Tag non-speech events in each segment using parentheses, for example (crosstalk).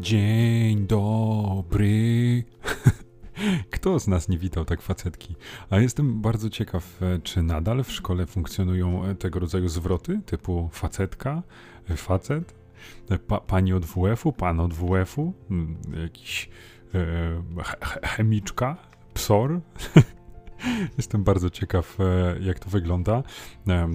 Dzień dobry. (laughs) Kto z nas nie witał tak facetki? A jestem bardzo ciekaw, e, czy nadal w szkole funkcjonują e, tego rodzaju zwroty typu facetka, e, facet, pa, pani od WF-u, pan od WF-u, jakiś e, chemiczka, psor. (laughs) Jestem bardzo ciekaw, e, jak to wygląda. E,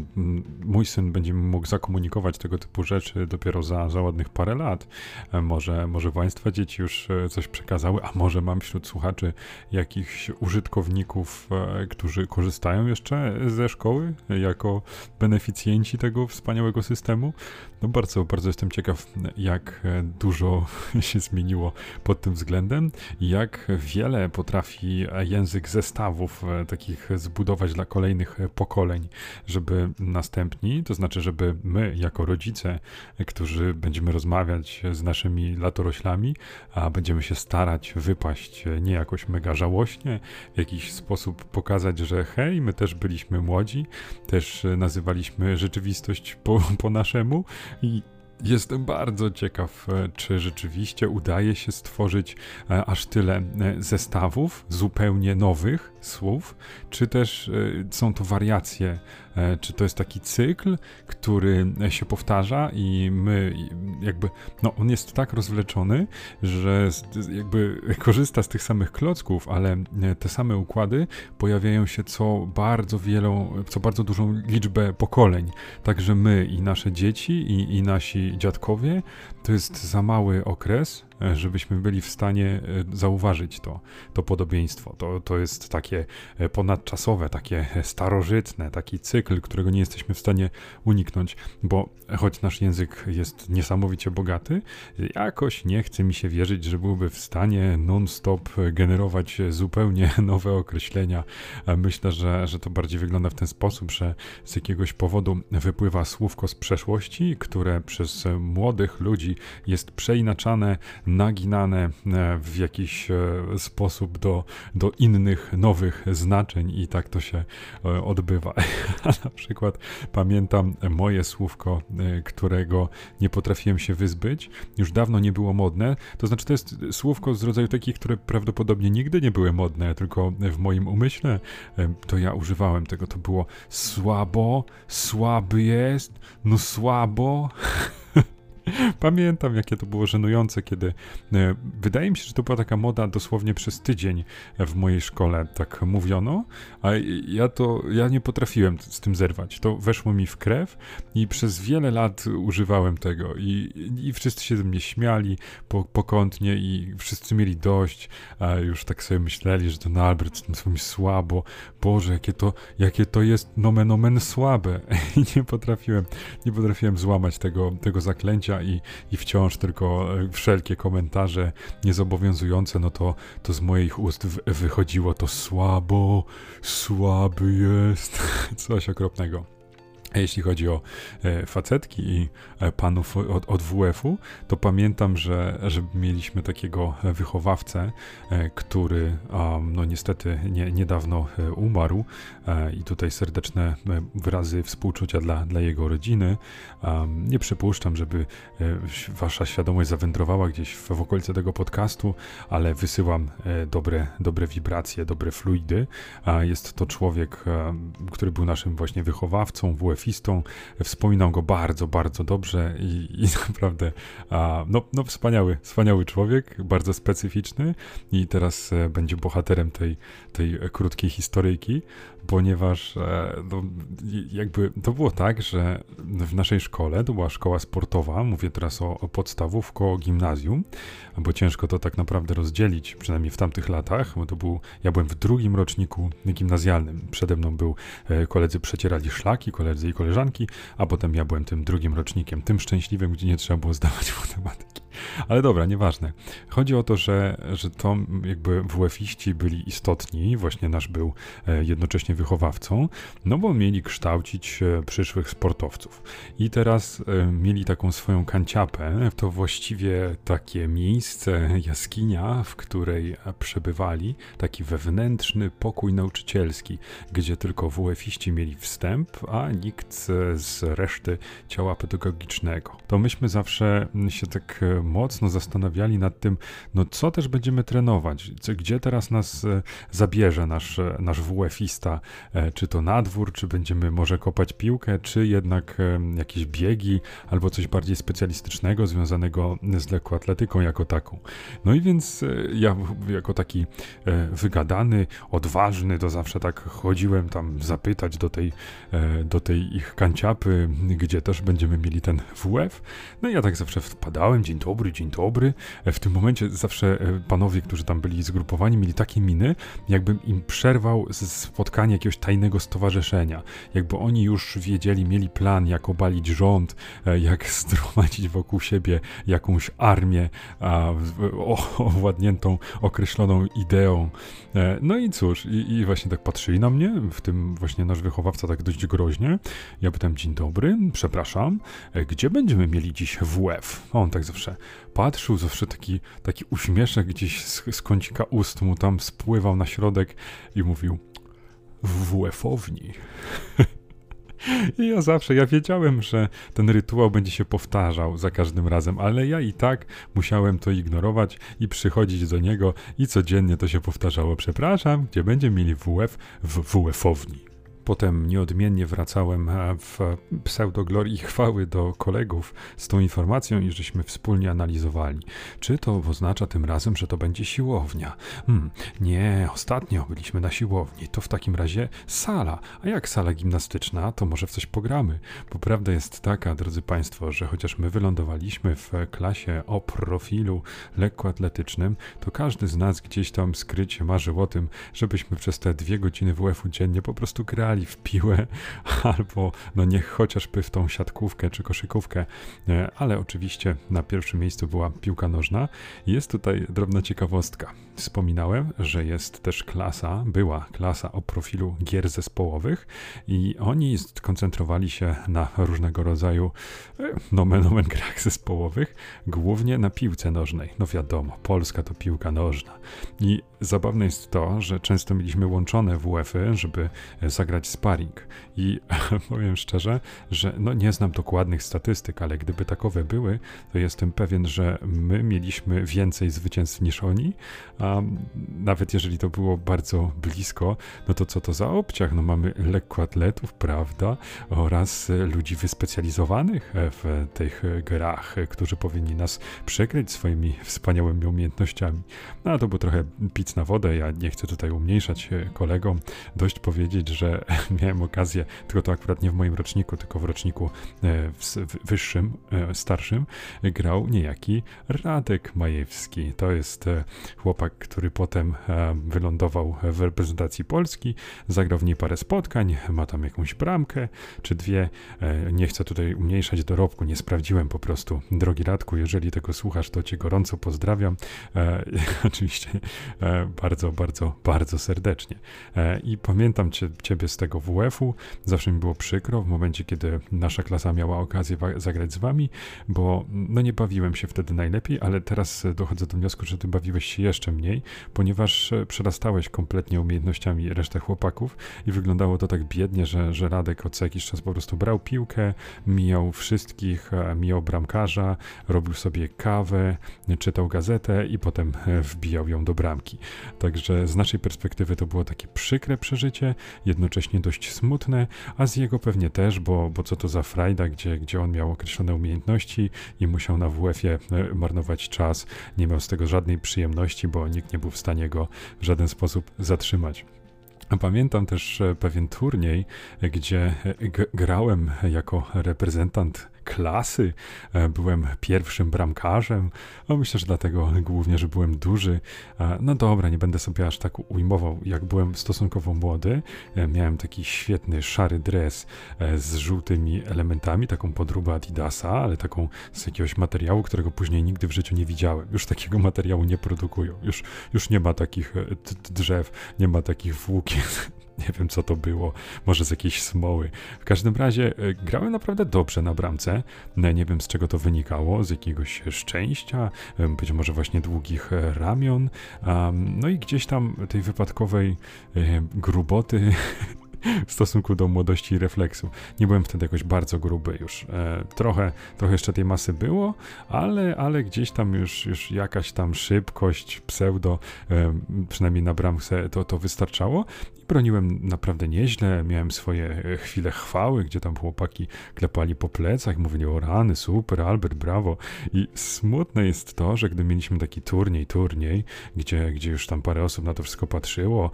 mój syn będzie mógł zakomunikować tego typu rzeczy dopiero za, za ładnych parę lat. E, może, może Państwa dzieci już coś przekazały, a może mam wśród słuchaczy jakichś użytkowników, którzy korzystają jeszcze ze szkoły jako beneficjenci tego wspaniałego systemu. No bardzo, bardzo jestem ciekaw, jak dużo (laughs) się zmieniło pod tym względem, jak wiele potrafi język zestawów takich zbudować dla kolejnych pokoleń, żeby następni, to znaczy, żeby my jako rodzice, którzy będziemy rozmawiać z naszymi latoroślami, a będziemy się starać wypaść nie jakoś mega żałośnie, w jakiś sposób pokazać, że hej, my też byliśmy młodzi, też nazywaliśmy rzeczywistość po, po naszemu i Jestem bardzo ciekaw, e, czy rzeczywiście udaje się stworzyć e, aż tyle e, zestawów zupełnie nowych słów, czy też są to wariacje czy to jest taki cykl, który się powtarza i my jakby, no on jest tak rozwleczony, że jakby korzysta z tych samych klocków, ale e, te same układy pojawiają się co bardzo wielą, co bardzo dużą liczbę pokoleń. Także my i nasze dzieci i, i nasi dziadkowie to jest za mały okres, E, żebyśmy byli w stanie e, zauważyć to, to podobieństwo. To, to jest takie e, ponadczasowe, takie starożytne, taki cykl, którego nie jesteśmy w stanie uniknąć, bo choć nasz język jest niesamowicie bogaty, jakoś nie chce mi się wierzyć, że byłby w stanie non-stop generować zupełnie (laughs) nowe określenia. Myślę, że, że to bardziej wygląda w ten sposób, że z jakiegoś powodu wypływa słówko z przeszłości, które przez młodych ludzi jest przeinaczane naginane e, w jakiś e, sposób do, do innych, nowych znaczeń i tak to się e, odbywa. (laughs) na przykład pamiętam moje słówko, którego nie potrafiłem się wyzbyć, już dawno nie było modne, to znaczy to jest słówko z rodzaju takich, które prawdopodobnie nigdy nie były modne, tylko w moim umyśle to ja używałem tego, to było słabo, słaby jest, no słabo. (laughs) (laughs) Pamiętam, jakie to było żenujące, kiedy e, wydaje mi się, że to była taka moda dosłownie przez tydzień w mojej szkole, tak mówiono, a ja to, ja nie potrafiłem z tym zerwać. To weszło mi w krew i przez wiele lat używałem tego. I, i wszyscy się ze mnie śmiali po, pokątnie i wszyscy mieli dość, a już tak sobie myśleli, że ten Albert to mi słabo, Boże, jakie to, jakie to jest nomen omen słabe. (laughs) I nie potrafiłem, nie potrafiłem złamać tego, tego zaklęcia i, i wciąż tylko e, wszelkie komentarze niezobowiązujące, no to, to z moich ust wychodziło to słabo, słaby jest, (laughs) coś okropnego. Jeśli chodzi o e, facetki i e, panów od, od WF-u, to pamiętam, że, że mieliśmy takiego wychowawcę, e, który no niestety nie, niedawno umarł i tutaj serdeczne wyrazy współczucia dla, dla jego rodziny. Nie przypuszczam, żeby wasza świadomość zawędrowała gdzieś w, w okolice tego podcastu, ale wysyłam dobre, dobre wibracje, dobre fluidy. Jest to człowiek, który był naszym właśnie wychowawcą WF surfistą. Wspominam go bardzo, bardzo dobrze i, i (laughs) naprawdę a, no, no wspaniały, wspaniały człowiek, bardzo specyficzny i teraz e, będzie bohaterem tej, tej krótkiej historyjki ponieważ e, no, jakby to było tak, że w naszej szkole, to była szkoła sportowa, mówię teraz o, o podstawówko, gimnazjum, bo ciężko to tak naprawdę rozdzielić, przynajmniej w tamtych latach, bo to był, ja byłem w drugim roczniku gimnazjalnym, przede mną był e, koledzy przecierali szlaki, koledzy koleżanki, a potem ja byłem tym drugim rocznikiem, tym szczęśliwym, gdzie nie trzeba było zdawać (laughs) matematyki. (laughs) Ale dobra, nieważne. Chodzi o to, że, że to jakby WF-iści byli istotni, właśnie nasz był e, jednocześnie wychowawcą, no bo mieli kształcić e, przyszłych sportowców. I teraz e, mieli taką swoją kanciapę, to właściwie takie miejsce, jaskinia, w której przebywali, taki wewnętrzny pokój nauczycielski, gdzie tylko WF-iści mieli wstęp, a nikt z reszty ciała pedagogicznego. To myśmy zawsze się tak mocno zastanawiali nad tym, no co też będziemy trenować, gdzie teraz nas e, zabierze nasz, e, nasz WF-ista, e, czy to na dwór, czy będziemy może kopać piłkę, czy jednak jakieś biegi, albo coś bardziej specjalistycznego, związanego z lekkoatletyką jako taką. No i więc ja jako taki wygadany, odważny, to zawsze tak chodziłem tam zapytać do tej, do tej ich kanciapy, gdzie też będziemy mieli ten WF. No i ja tak zawsze wpadałem, dzień dobry, dzień dobry. E, W tym momencie zawsze e, panowie, którzy tam byli zgrupowani, mieli takie miny, jakbym im przerwał spotkanie jakiegoś tajnego stowarzyszenia. Jakby oni już wiedzieli, mieli plan, jak obalić rząd, e, jak (laughs) zgromadzić wokół siebie jakąś armię a, o- owładniętą określoną ideą. No i cóż, i, i właśnie tak patrzyli na mnie, w tym właśnie nasz wychowawca tak dość groźnie. Ja pytam, dzień dobry, przepraszam, gdzie będziemy mieli dziś WF? On tak zawsze patrzył, zawsze taki, taki uśmieszek gdzieś z, z kącika ust mu tam spływał na środek i mówił, w WF-owni. (laughs) I ja zawsze, ja wiedziałem, że ten rytuał będzie się powtarzał za każdym razem, ale ja i tak musiałem to ignorować i przychodzić do niego i codziennie to się powtarzało. Przepraszam, gdzie będziemy mieli WF w WF-owni. Potem nieodmiennie wracałem w pseudoglorii chwały do kolegów z tą informacją i żeśmy wspólnie analizowali. Czy to oznacza tym razem, że to będzie siłownia? Hmm, nie, ostatnio byliśmy na siłowni. To w takim razie sala. A jak sala gimnastyczna, to może w coś pogramy. Bo prawda jest taka, drodzy Państwo, że chociaż my wylądowaliśmy w klasie o profilu lekkoatletycznym, to każdy z nas gdzieś tam skrycie marzył o tym, żebyśmy przez te dwie godziny WF-u dziennie po prostu grali w piłę, (laughs) albo no niech chociażby w tą siatkówkę czy koszykówkę, E, ale oczywiście na pierwszym miejscu była piłka nożna. Jest tutaj drobna ciekawostka. Wspominałem, że jest też klasa, była klasa o profilu gier zespołowych i oni skoncentrowali się na różnego rodzaju e, nomen omen grach zespołowych, głównie na piłce nożnej. No wiadomo, Polska to piłka nożna. I zabawne jest to, że często mieliśmy łączone WF-y, żeby e, sparring. I (laughs) powiem szczerze, że no nie znam dokładnych statystyk, ale gdyby takowe były, to jestem pewien, że my mieliśmy więcej zwycięstw niż oni, a nawet jeżeli to było bardzo blisko, no to co to za obciach? No mamy lekkoatletów, prawda? Oraz ludzi wyspecjalizowanych w tych grach, którzy powinni nas przykryć swoimi wspaniałymi umiejętnościami. No a to był trochę pic na wodę, ja nie chcę tutaj umniejszać kolegom. Dość powiedzieć, że (laughs) miałem okazję, tylko to akurat nie w moim roczniku, tylko w roczniku e, wyższym, e, starszym, grał niejaki Radek Majewski. To jest e, chłopak, który potem wylądował w reprezentacji Polski, zagrał w niej parę spotkań, ma tam jakąś bramkę czy dwie. Nie chcę tutaj umniejszać dorobku, nie sprawdziłem po prostu. Drogi Radku, jeżeli tego słuchasz, to cię gorąco pozdrawiam. (laughs) Oczywiście bardzo, bardzo, bardzo serdecznie. I pamiętam cie, ciebie z tego WF-u. Zawsze mi było przykro w momencie, kiedy nasza klasa miała okazję zagrać z wami, bo no nie bawiłem się wtedy najlepiej, ale teraz e, dochodzę do wniosku, że ty bawiłeś się jeszcze mniej, ponieważ e, przerastałeś kompletnie umiejętnościami resztę chłopaków i wyglądało to tak biednie, że, że Radek od jakiś czas po prostu brał piłkę, mijał wszystkich, e, mijał bramkarza, robił sobie kawę, czytał gazetę i potem wbijał ją do bramki. Także z naszej perspektywy to było takie przykre przeżycie, jednocześnie dość smutne, a z jego pewnie też, bo, bo co to za frajda, gdzie, gdzie on miał określone umiejętności i musiał na WF-ie e, marnować czas, nie miał z tego żadnej przyjemności, bo nikt nie był w stanie go w żaden sposób zatrzymać. Pamiętam też e, pewien turniej, e, gdzie grałem jako reprezentant klasy. E, Byłem pierwszym bramkarzem. No myślę, że dlatego głównie, że byłem duży. E, No dobra, nie będę sobie aż tak ujmował. Jak byłem stosunkowo młody, e, miałem taki świetny szary dres z żółtymi elementami, taką podróbę Adidasa, ale taką z jakiegoś materiału, którego później nigdy w życiu nie widziałem. Już takiego materiału nie produkują. Już, już nie ma takich drzew, nie ma takich włókien. Nie wiem, co to było. Może z jakiejś smoły. W każdym razie e, grałem naprawdę dobrze na bramce. E, Nie wiem, z czego to wynikało. Z jakiegoś szczęścia, e, być może właśnie długich e, ramion. Am, No i gdzieś tam tej wypadkowej e, gruboty (laughs) (laughs) w stosunku do młodości i refleksu. Nie byłem wtedy jakoś bardzo gruby już. E, trochę, trochę jeszcze tej masy było, ale, ale gdzieś tam już, już jakaś tam szybkość, pseudo, e, przynajmniej na bramce to, to wystarczało. I broniłem naprawdę nieźle, miałem swoje e, chwile chwały, gdzie tam chłopaki klepali po plecach, mówili o rany, super, Albert, brawo. I smutne jest to, że gdy mieliśmy taki turniej, turniej, gdzie, gdzie już tam parę osób na to wszystko patrzyło,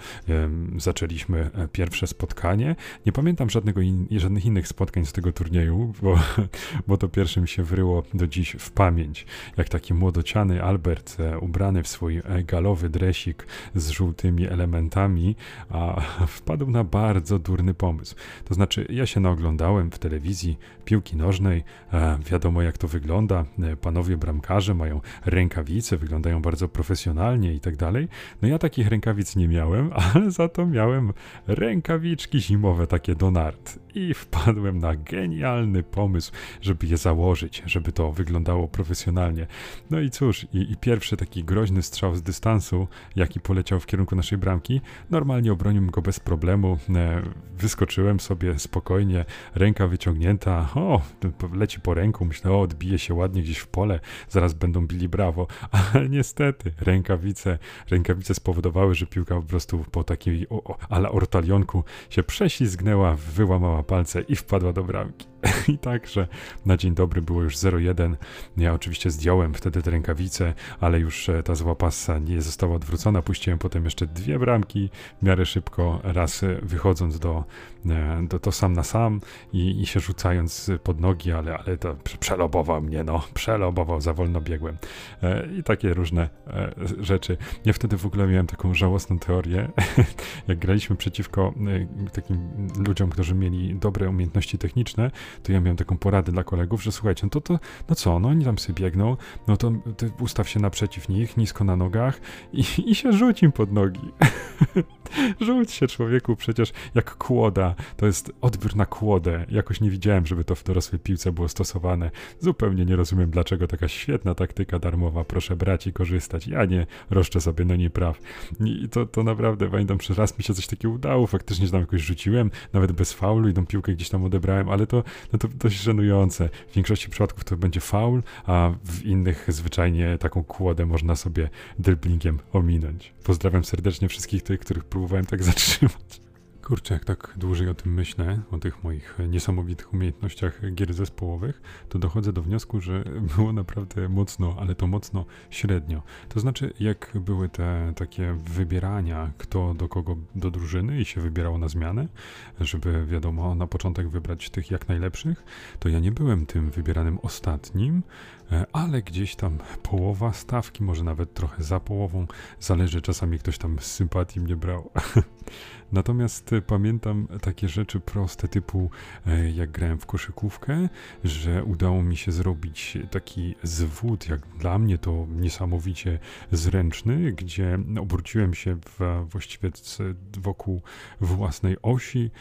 zaczęliśmy e, pierwsze spotkanie. Nie pamiętam żadnego in, żadnych innych spotkań z tego turnieju, bo, (laughs) bo to pierwsze mi się wryło do dziś w pamięć. Jak taki młodociany Albert, e, ubrany w swój e, galowy dresik z żółtymi elementami, a (laughs) wpadł na bardzo durny pomysł. To znaczy, ja się naoglądałem w telewizji piłki nożnej, wiadomo jak to wygląda. Panowie bramkarze mają rękawice, wyglądają bardzo profesjonalnie i tak dalej. No ja takich rękawic nie miałem, (laughs) ale za to miałem rękawiczki zimowe takie do nart. I wpadłem na genialny pomysł, żeby je założyć, żeby to wyglądało profesjonalnie. No i cóż, i, i pierwszy taki groźny strzał z dystansu, jaki poleciał w kierunku naszej bramki, normalnie obroniłem go bez problemu, e, wyskoczyłem sobie spokojnie, ręka wyciągnięta, o, leci po ręku, myślę, o, odbije się ładnie gdzieś w pole, zaraz będą bili brawo, (laughs) ale niestety rękawice, rękawice spowodowały, że piłka po prostu po takiej ale ortalionku się prześlizgnęła, wyłamała palce i wpadła do bramki. (laughs) I także na dzień dobry było już 0-1. Ja oczywiście zdjąłem wtedy te rękawice, ale już e, ta zła pasa nie została odwrócona. Puściłem potem jeszcze dwie bramki w miarę szybko, raz e, wychodząc do, e, do to sam na sam i, i się rzucając pod nogi, ale, ale to przelobował mnie, no, przelobował, za wolno biegłem. I takie różne rzeczy. Ja wtedy w ogóle miałem taką żałosną teorię, (laughs) jak graliśmy przeciwko takim ludziom, którzy mieli dobre umiejętności techniczne, to ja miałem taką poradę dla kolegów, że słuchajcie, no to, to no co, no oni tam sobie biegną, no to ustaw się naprzeciw nich, nisko na nogach i, i się rzuć im pod nogi. (laughs) Rzuć się człowieku, przecież jak kłoda, to jest odbiór na kłodę. Jakoś nie widziałem, żeby to w dorosłej piłce było stosowane. Zupełnie nie rozumiem, dlaczego taka świetna taktyka darmowa, proszę brać i korzystać. Ja nie roszczę sobie na niej praw. I to, to naprawdę, pamiętam, że raz mi się coś takiego udało, faktycznie, tam jakoś rzuciłem, nawet bez faulu i tą piłkę gdzieś tam odebrałem, ale to, no to dość żenujące. W większości przypadków to będzie faul, a w innych zwyczajnie taką kłodę można sobie dribblingiem ominąć. Pozdrawiam serdecznie wszystkich tych, których próbowałem tak (laughs) zatrzymać. Kurczę, jak tak dłużej o tym myślę, o tych moich niesamowitych umiejętnościach gier zespołowych, to dochodzę do wniosku, że było naprawdę mocno, ale to mocno średnio. To znaczy, jak były te takie wybierania, kto do kogo do drużyny i się wybierało na zmianę, żeby wiadomo, na początek wybrać tych jak najlepszych, to ja nie byłem tym wybieranym ostatnim, ale gdzieś tam połowa stawki, może nawet trochę za połową, zależy, czasami ktoś tam z sympatii mnie brał. (laughs) Natomiast e, pamiętam takie rzeczy proste, typu e, jak grałem w koszykówkę, że udało mi się zrobić taki zwód, jak dla mnie to niesamowicie zręczny, gdzie obróciłem się w, właściwie wokół własnej osi,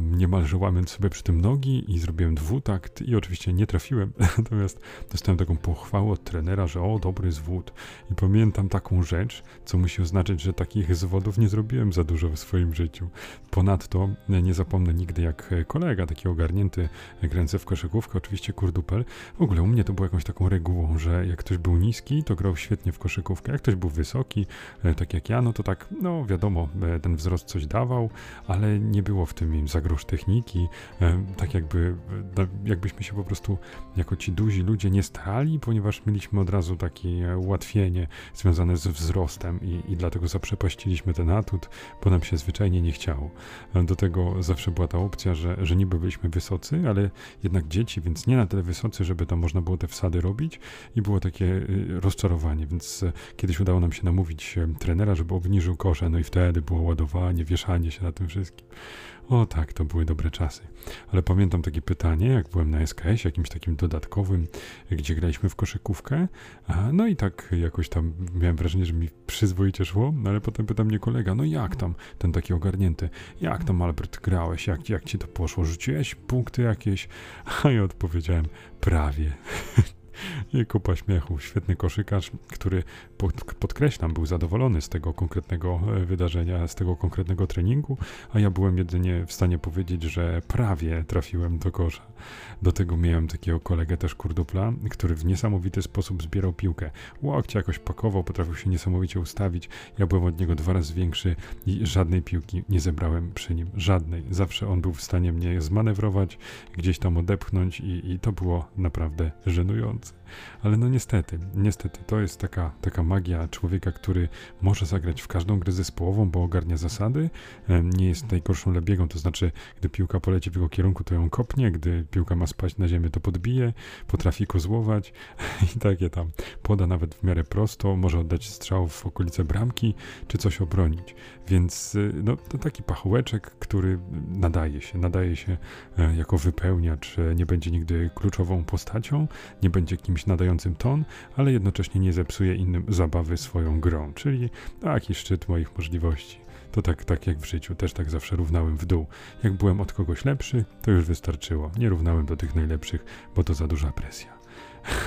niemalże łamiąc sobie przy tym nogi i zrobiłem dwutakt i oczywiście nie trafiłem, (laughs) natomiast dostałem taką pochwałę od trenera, że o, dobry zwód. I pamiętam taką rzecz, co musi oznaczać, że takich zwodów nie zrobiłem za dużo w swoim życiu. Ponadto nie zapomnę nigdy, jak kolega, taki ogarnięty, grający w koszykówkę, oczywiście kurdupel, w ogóle u mnie to było jakąś taką regułą, że jak ktoś był niski, to grał świetnie w koszykówkę. Jak ktoś był wysoki, e, tak jak ja, no to tak, no wiadomo, e, ten wzrost coś dawał, ale nie było w tym im zagroż techniki, e, tak jakby, jakbyśmy się po prostu jako ci duzi ludzie nie starali, ponieważ mieliśmy od razu takie ułatwienie związane z wzrostem i, i dlatego zaprzepaściliśmy ten atut, bo nam się zwyczajnie nie chciało. Do tego zawsze była ta opcja, że, że niby byliśmy wysocy, ale jednak dzieci, więc nie na tyle wysocy, żeby tam można było te wsady robić i było takie y, rozczarowanie, więc e, kiedyś udało nam się namówić e, trenera, żeby obniżył kosze, no i wtedy było ładowanie, wieszanie się na tym wszystkim. O tak, to były dobre czasy. Ale pamiętam takie pytanie, jak byłem na SKS, jakimś takim dodatkowym, gdzie graliśmy w koszykówkę. A, no i tak jakoś tam miałem wrażenie, że mi przyzwoicie szło, no ale potem pyta mnie kolega, no jak tam, ten taki ogarnięty, jak tam Albert grałeś, jak, jak ci to poszło, rzuciłeś punkty jakieś? A ja odpowiedziałem, prawie. (laughs) (laughs) I kupa śmiechu. Świetny koszykarz, który pod, podkreślam, był zadowolony z tego konkretnego e, wydarzenia, z tego konkretnego treningu, a ja byłem jedynie w stanie powiedzieć, że prawie trafiłem do kosza. Do tego miałem takiego kolegę też kurdupla, który w niesamowity sposób zbierał piłkę. Łokcie jakoś pakował, potrafił się niesamowicie ustawić. Ja byłem od niego dwa razy większy i żadnej piłki nie zebrałem przy nim. Żadnej. Zawsze on był w stanie mnie zmanewrować, gdzieś tam odepchnąć i, i to było naprawdę żenujące. Ale no niestety, niestety to jest taka, taka magia człowieka, który może zagrać w każdą grę zespołową, bo ogarnia zasady, nie jest najgorszą lebiegą, to znaczy, gdy piłka poleci w jego kierunku, to ją kopnie, gdy piłka ma spaść na ziemię, to podbije, potrafi kozłować (laughs) i takie tam. Poda nawet w miarę prosto, może oddać strzał w okolice bramki, czy coś obronić. Więc y, no, to taki pachołeczek, który nadaje się, nadaje się e, jako wypełniacz, e, nie będzie nigdy kluczową postacią, nie będzie kimś nadającym ton, ale jednocześnie nie zepsuje innym zabawy swoją grą, czyli taki szczyt moich możliwości. To tak, tak jak w życiu, też tak zawsze równałem w dół. Jak byłem od kogoś lepszy, to już wystarczyło. Nie równałem do tych najlepszych, bo to za duża presja.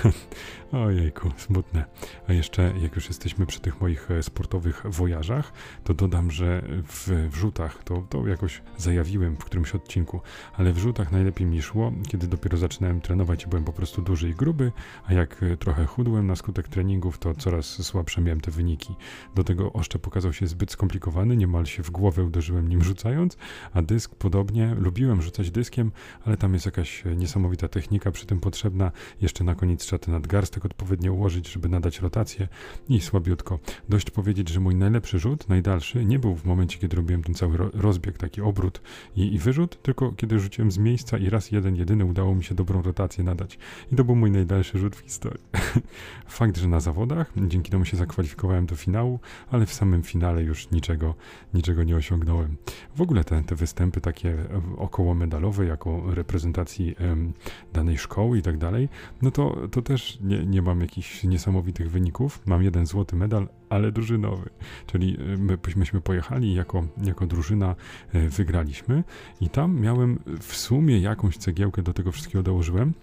(laughs) Ojejku, smutne. A jeszcze, jak już jesteśmy przy tych moich e, sportowych wojażach, to dodam, że w wrzutach, to, to jakoś zajawiłem w którymś odcinku, ale w wrzutach najlepiej mi szło, kiedy dopiero zaczynałem trenować byłem po prostu duży i gruby, a jak e, trochę chudłem na skutek treningów, to coraz słabsze miałem te wyniki. Do tego oszczep okazał się zbyt skomplikowany, niemal się w głowę uderzyłem nim rzucając, a dysk podobnie. Lubiłem rzucać dyskiem, ale tam jest jakaś e, niesamowita technika przy tym potrzebna. Jeszcze na koniec trzeba ten nadgarstek odpowiednio ułożyć, żeby nadać rotację i słabiutko. Dość powiedzieć, że mój najlepszy rzut, najdalszy, nie był w momencie, kiedy robiłem ten cały rozbieg, taki obrót i, i wyrzut, tylko kiedy rzuciłem z miejsca i raz jeden, jedyny udało mi się dobrą rotację nadać. I to był mój najdalszy rzut w historii. (laughs) Fakt, że na zawodach, dzięki temu się zakwalifikowałem do finału, ale w samym finale już niczego, niczego nie osiągnąłem. W ogóle te, te występy takie około medalowe, jako reprezentacji em, danej szkoły i tak dalej, no to, to też nie, nie mam jakichś niesamowitych wyników. Mam jeden złoty medal, ale drużynowy. Czyli e, my, myśmy pojechali jako, jako drużyna e, wygraliśmy i tam miałem w sumie jakąś cegiełkę do tego wszystkiego dołożyłem.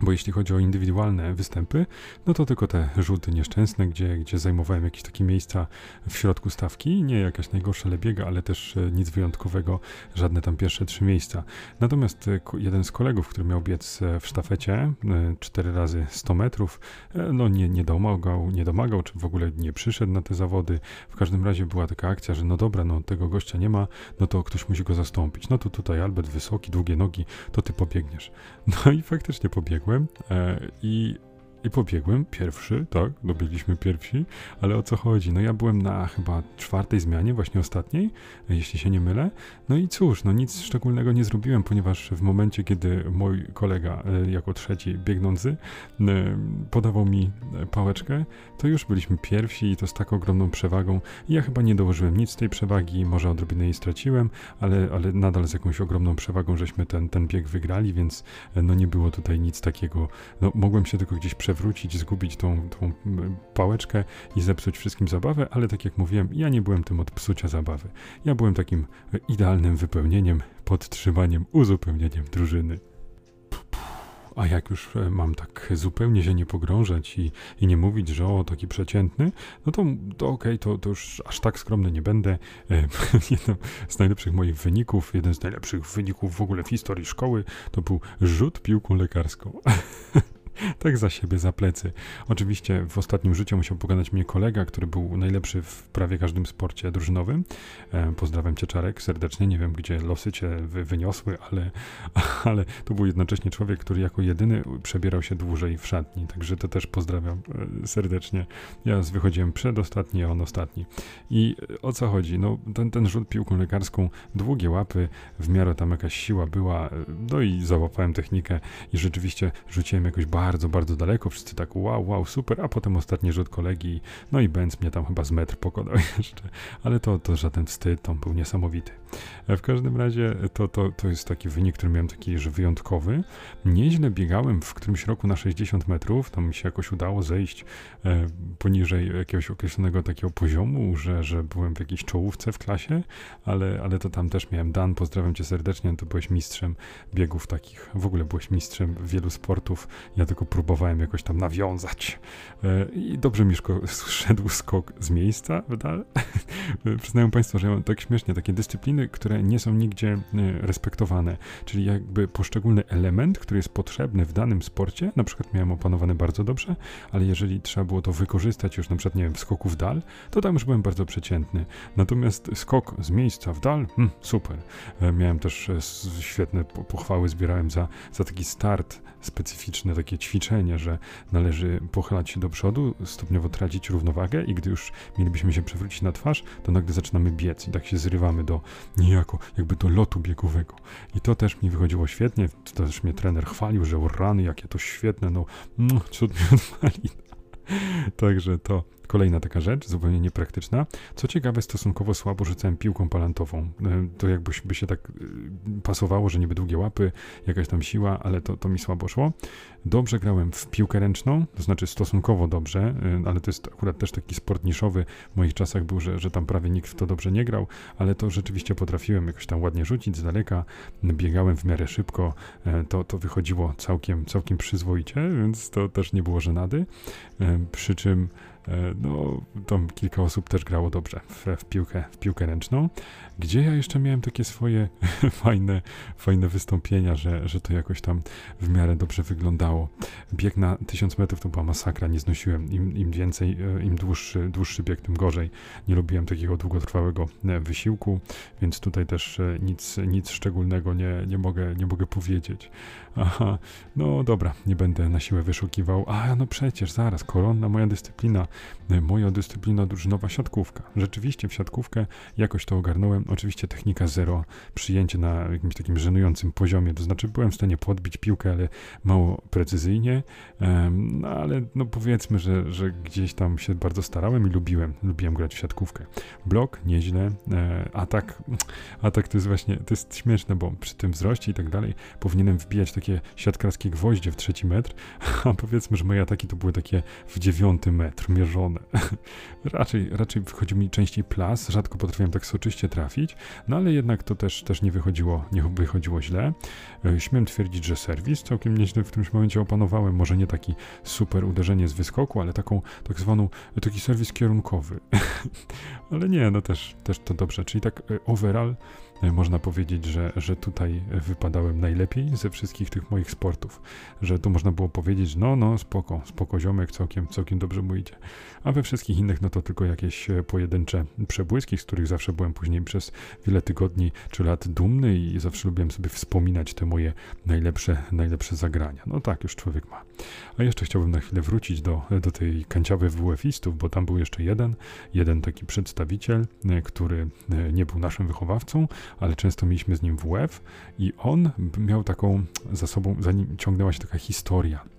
Bo jeśli chodzi o indywidualne występy, no to tylko te rzuty nieszczęsne, gdzie, gdzie zajmowałem jakieś takie miejsca w środku stawki. Nie jakaś najgorsza lebiega, ale też e, nic wyjątkowego, żadne tam pierwsze trzy miejsca. Natomiast e, jeden z kolegów, który miał biec e, w sztafecie 4 razy 100 metrów, no nie, nie domagał, nie domagał, czy w ogóle nie przyszedł na te zawody. W każdym razie była taka akcja, że no dobra, no tego gościa nie ma, no to ktoś musi go zastąpić. No to tutaj Albert wysoki, długie nogi, to ty pobiegniesz. No i faktycznie pobiegłem pobiegłem e, i pobiegłem pierwszy, tak, dobiegliśmy pierwsi, ale o co chodzi? No ja byłem na chyba czwartej zmianie, właśnie ostatniej, jeśli się nie mylę. No i cóż, no nic szczególnego nie zrobiłem, ponieważ w momencie, kiedy mój kolega e, jako trzeci biegnący e, podawał mi pałeczkę, to już byliśmy pierwsi i to z tak ogromną przewagą. Ja chyba nie dołożyłem nic z tej przewagi, może odrobinę jej straciłem, ale, ale nadal z jakąś ogromną przewagą żeśmy ten, ten bieg wygrali, więc e, no nie było tutaj nic takiego. No mogłem się tylko gdzieś przewrócić, zgubić tą, tą pałeczkę i zepsuć wszystkim zabawę, ale tak jak mówiłem, ja nie byłem tym od psucia zabawy. Ja byłem takim idealnym wypełnieniem, podtrzymaniem, uzupełnieniem drużyny. A jak już e, mam tak zupełnie się nie pogrążać i, i nie mówić, że o, taki przeciętny, no to, to okej, okay, to, to już aż tak skromny nie będę. E, (laughs) jeden z najlepszych moich wyników, jeden z najlepszych wyników w ogóle w historii szkoły, to był rzut piłką lekarską. (laughs) (laughs) tak za siebie, za plecy. Oczywiście w ostatnim życiu musiał pogadać mnie kolega, który był najlepszy w prawie każdym sporcie drużynowym. E, pozdrawiam cię Czarek serdecznie, nie wiem gdzie losy cię wy, wyniosły, ale, (laughs) ale to był jednocześnie człowiek, który jako jedyny przebierał się dłużej w szatni, także to też pozdrawiam e, serdecznie. Ja wychodziłem przedostatni, a on ostatni. I o co chodzi? No ten, ten rzut piłką lekarską, długie łapy, w miarę tam jakaś siła była, e, no i załapałem technikę i rzeczywiście rzuciłem jakoś bardzo bardzo, bardzo daleko, wszyscy tak wow, wow, super, a potem ostatni rzut kolegi, no i Benz mnie tam chyba z metr pokonał (laughs) jeszcze, ale to, to żaden wstyd, on był niesamowity. W każdym razie to, to, to jest taki wynik, który miałem taki, że wyjątkowy. Nieźle biegałem w którymś roku na 60 metrów, tam mi się jakoś udało zejść e, poniżej jakiegoś określonego takiego poziomu, że, że byłem w jakiejś czołówce w klasie, ale, ale to tam też miałem. Dan, pozdrawiam cię serdecznie, to byłeś mistrzem biegów takich, w ogóle byłeś mistrzem wielu sportów, ja tylko próbowałem jakoś tam nawiązać. E, I dobrze mi (laughs) szedł skok z miejsca w dal. (laughs) Przyznaję Państwu, że ja mam tak śmiesznie takie dyscypliny, które nie są nigdzie respektowane. Czyli jakby poszczególny element, który jest potrzebny w danym sporcie, na przykład miałem opanowany bardzo dobrze, ale jeżeli trzeba było to wykorzystać już na przykład, nie wiem, w skoku w dal, to tam już byłem bardzo przeciętny. Natomiast skok z miejsca w dal, hmm, super. E, miałem też e, świetne pochwały, zbierałem za, za taki start specyficzne, takie ćwiczenie, że należy pochylać się do przodu, stopniowo tracić równowagę i gdy już mielibyśmy się przewrócić na twarz, to nagle zaczynamy biec i tak się zrywamy do niejako jakby do lotu biegowego. I to też mi wychodziło świetnie, to też mnie trener chwalił, że rany, jakie to świetne, no, no cud mi (laughs) odwali. Także to kolejna taka rzecz, zupełnie niepraktyczna. Co ciekawe, stosunkowo słabo rzucałem piłką palantową. E, to jakby by się tak e, pasowało, że niby długie łapy, jakaś tam siła, ale to, to mi słabo szło. Dobrze grałem w piłkę ręczną, to znaczy stosunkowo dobrze, e, ale to jest akurat też taki sport niszowy. W moich czasach był, że, że tam prawie nikt w to dobrze nie grał, ale to rzeczywiście potrafiłem jakoś tam ładnie rzucić z daleka. Biegałem w miarę szybko, to, to wychodziło całkiem, całkiem przyzwoicie, więc to też nie było żenady. Przy czym E, no, tam kilka osób też grało dobrze w, w, piłkę, w piłkę ręczną. Gdzie ja jeszcze miałem takie swoje (laughs) fajne, fajne wystąpienia, że, że to jakoś tam w miarę dobrze wyglądało. Bieg na 1000 metrów to była masakra, nie znosiłem. Im, im więcej, e, im dłuższy, dłuższy bieg, tym gorzej. Nie lubiłem takiego długotrwałego e, wysiłku, więc tutaj też nic, nic szczególnego nie, nie, mogę, nie mogę powiedzieć. Aha, no dobra, nie będę na siłę wyszukiwał. A, no przecież, zaraz, koronna moja dyscyplina, e, moja dyscyplina drużynowa siatkówka. Rzeczywiście w siatkówkę jakoś to ogarnąłem. Oczywiście technika zero, przyjęcie na jakimś takim żenującym poziomie, to znaczy byłem w stanie podbić piłkę, ale mało precyzyjnie, no ale no powiedzmy, że, że gdzieś tam się bardzo starałem i lubiłem, lubiłem grać w siatkówkę. Blok, nieźle, e, atak, atak to jest właśnie, to jest śmieszne, bo przy tym wzroście i tak dalej powinienem wbijać takie siatkarskie gwoździe w trzeci metr, (laughs) a powiedzmy, że moje ataki to były takie w dziewiąty metr mierzone. (laughs) raczej, raczej wychodził mi częściej plas, rzadko potrafiłem tak soczyście trafić, no ale jednak to też, też nie wychodziło, nie wychodziło źle. E, śmiem twierdzić, że serwis całkiem nieźle w którymś momencie opanowałem, może nie taki super uderzenie z wyskoku, ale taką tak zwaną, taki serwis kierunkowy. (laughs) ale nie, no też, też to dobrze, czyli tak e, overall można powiedzieć, że, że tutaj wypadałem najlepiej ze wszystkich tych moich sportów. Że tu można było powiedzieć, no, no, spoko, spoko ziomek, całkiem, całkiem dobrze mu idzie. A we wszystkich innych, no to tylko jakieś e, pojedyncze przebłyski, z których zawsze byłem później przez wiele tygodni czy lat dumny i zawsze lubiłem sobie wspominać te moje najlepsze, najlepsze zagrania. No tak, już człowiek ma. A jeszcze chciałbym na chwilę wrócić do, do tej kanciawy WF-istów, bo tam był jeszcze jeden, jeden taki przedstawiciel, e, który nie był naszym wychowawcą, ale często mieliśmy z nim WF i on miał taką za sobą, za nim ciągnęła się taka historia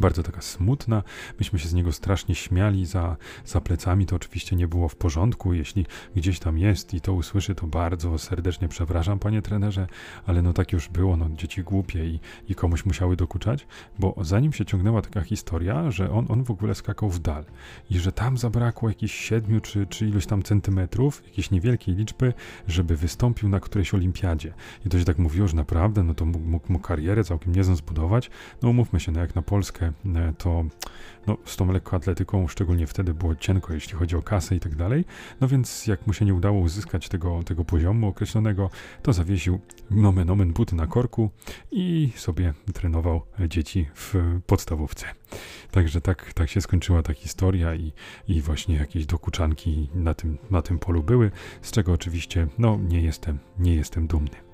bardzo taka smutna. Myśmy się z niego strasznie śmiali za, za plecami. To oczywiście nie było w porządku. Jeśli gdzieś tam jest i to usłyszy, to bardzo serdecznie przepraszam, panie trenerze, ale no tak już było. No, dzieci głupie i, i komuś musiały dokuczać, bo zanim się ciągnęła taka historia, że on, on w ogóle skakał w dal i że tam zabrakło jakichś siedmiu czy, czy iluś tam centymetrów, jakiejś niewielkiej liczby, żeby wystąpił na którejś olimpiadzie. I to się tak mówiło, że naprawdę, no to mógł, mógł karierę całkiem niezłą zbudować. No umówmy się, no jak na Polskę E, to no, z tą lekkoatletyką, szczególnie wtedy było cienko, jeśli chodzi o kasę i tak dalej. No więc jak mu się nie udało uzyskać tego, tego poziomu określonego, to zawiesił nomen omen buty na korku i sobie trenował dzieci w podstawówce. Także tak, tak się skończyła ta historia i, i właśnie jakieś dokuczanki na tym, na tym polu były, z czego oczywiście no, nie, jestem, nie jestem dumny.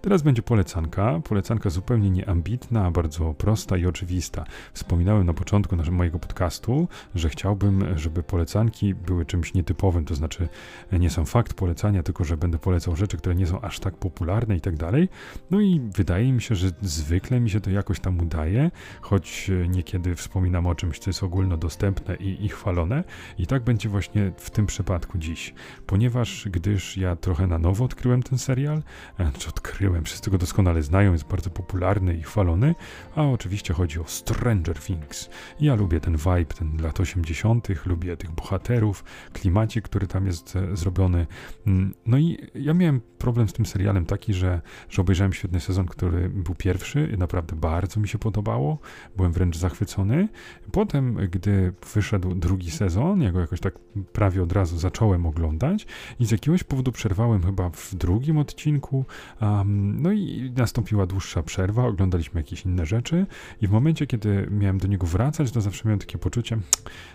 Teraz będzie polecanka. Polecanka zupełnie nieambitna, bardzo prosta i oczywista. Wspominałem na początku naszego, mojego podcastu, że chciałbym, żeby polecanki były czymś nietypowym, to znaczy nie są fakt polecania, tylko że będę polecał rzeczy, które nie są aż tak popularne i tak dalej. No i wydaje mi się, że zwykle mi się to jakoś tam udaje, choć niekiedy w wspominam o czymś, co jest ogólnodostępne i, i chwalone. I tak będzie właśnie w tym przypadku dziś. Ponieważ, gdyż ja trochę na nowo odkryłem ten serial, e, czy odkryłem, wszyscy go doskonale znają, jest bardzo popularny i chwalony, a oczywiście chodzi o Stranger Things. Ja lubię ten vibe, ten lat 80., lubię tych bohaterów, klimacie, który tam jest e, zrobiony. Mm, no i ja miałem problem z tym serialem taki, że, że obejrzałem świetny sezon, który był pierwszy i naprawdę bardzo mi się podobało. Byłem wręcz zachwycony. Potem, gdy wyszedł drugi sezon, ja go jakoś tak prawie od razu zacząłem oglądać i z jakiegoś powodu przerwałem chyba w drugim odcinku. Um, no i nastąpiła dłuższa przerwa, oglądaliśmy jakieś inne rzeczy i w momencie, kiedy miałem do niego wracać, to zawsze miałem takie poczucie,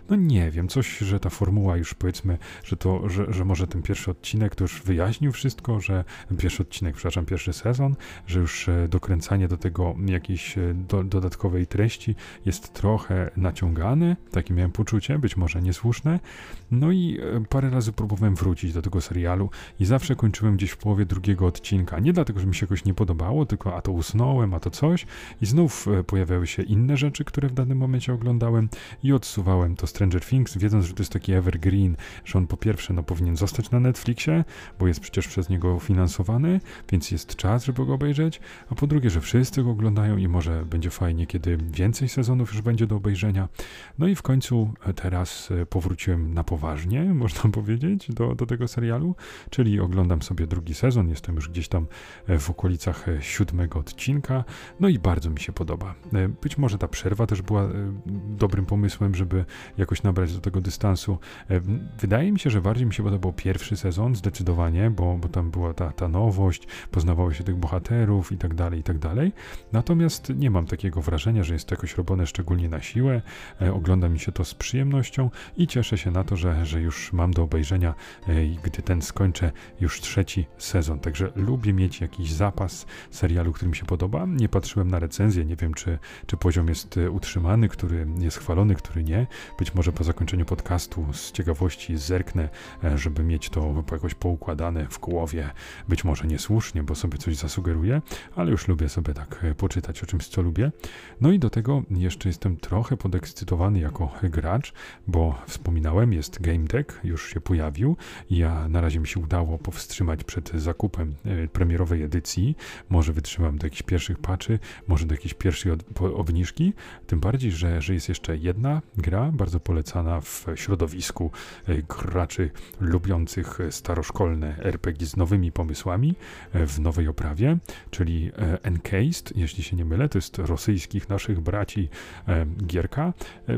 no nie wiem, coś, że ta formuła już powiedzmy, że to, że, że może ten pierwszy odcinek to już wyjaśnił wszystko, że pierwszy odcinek, przepraszam, pierwszy sezon, że już e, dokręcanie do tego jakiejś e, do, dodatkowej treści jest trochę naciągane, takie miałem poczucie, być może niesłuszne. No i e, parę razy próbowałem wrócić do tego serialu i zawsze kończyłem gdzieś w połowie drugiego odcinka. Nie dlatego, że mi się jakoś nie podobało, tylko a to usnąłem, a to coś i znów pojawiały się inne rzeczy, które w danym momencie oglądałem i odsuwałem to Stranger Things, wiedząc, że to jest taki evergreen, że on po pierwsze no, powinien zostać na Netflixie, bo jest przecież przez niego finansowany, więc jest czas, żeby go obejrzeć, a po drugie, że wszyscy go oglądają i może będzie fajnie, kiedy więcej sezonów już będzie do obejrzenia. No i w końcu e, teraz e, powróciłem na poważnie, (laughs) można powiedzieć, do, do tego serialu, czyli oglądam sobie drugi sezon, jestem już gdzieś tam e, w okolicach siódmego odcinka, no i bardzo mi się podoba. Być może ta przerwa też była dobrym pomysłem, żeby jakoś nabrać do tego dystansu. Wydaje mi się, że bardziej mi się podobał pierwszy sezon, zdecydowanie, bo, bo tam była ta, ta nowość, poznawało się tych bohaterów i tak dalej, i tak dalej. Natomiast nie mam takiego wrażenia, że jest to jakoś robione szczególnie na siłę. E, ogląda mi się to z przyjemnością i cieszę się na to, że, że już mam do obejrzenia, e, gdy ten skończę już trzeci sezon. Także lubię mieć jakiś zapas serialu, który mi się podoba. Nie patrzyłem na recenzję, nie wiem, czy, czy poziom jest e, utrzymany, który jest chwalony, który nie. Być może po zakończeniu podcastu z ciekawości zerknę, żeby mieć to jakoś poukładane w głowie. Być może niesłusznie, bo sobie coś zasugeruję, ale już lubię sobie tak poczytać o czymś, co lubię. No i do tego jeszcze jestem trochę podekscytowany jako gracz, bo wspominałem, jest Game Deck, już się pojawił. Ja na razie mi się udało powstrzymać przed zakupem e, premierowej edycji. Może wytrzymam do jakichś pierwszych patchy, może do jakiejś pierwszej obniżki. Tym bardziej, że, że jest jeszcze jedna gra, bardzo polecana w środowisku graczy lubiących staroszkolne RPG z nowymi pomysłami e, w nowej oprawie, czyli e, Encased, jeśli się nie mylę, to jest rosyjskich naszych braci e, gierka,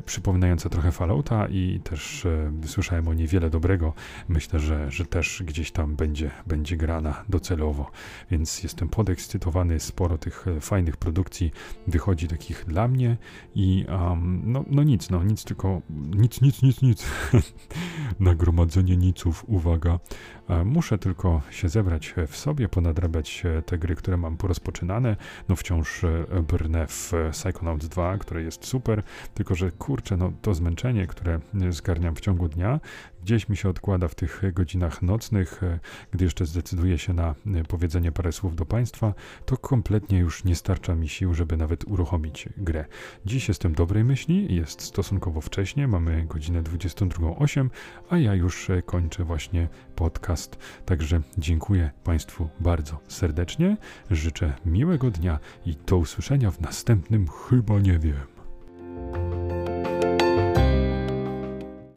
przypominająca trochę Fallouta i też słyszałem o niej wiele dobrego. Myślę, że, że też gdzieś tam będzie, będzie grana docelowo, więc jestem podekscytowany, sporo tych fajnych produkcji wychodzi takich dla mnie i um, no, no nic, no nic, tylko nic, nic, nic, nic. (laughs) Nagromadzenie niców, uwaga. E, muszę tylko się zebrać w sobie, ponadrabiać te gry, które mam porozpoczynane. No wciąż e, brnę w Psychonauts 2, które jest super, tylko że kurczę, no to zmęczenie, które zgarniam w ciągu dnia, gdzieś mi się odkłada w tych godzinach nocnych, e, gdy jeszcze zdecyduję się na powiedzenie parę słów do Państwa, to kompletnie już nie starcza mi sił, żeby nawet uruchomić grę. Dziś jestem dobrej myśli, jest stosunkowo wcześnie, mamy godzinę 22.08, a ja już kończę właśnie podcast. Także dziękuję Państwu bardzo serdecznie, życzę miłego dnia i do usłyszenia w następnym chyba nie wiem.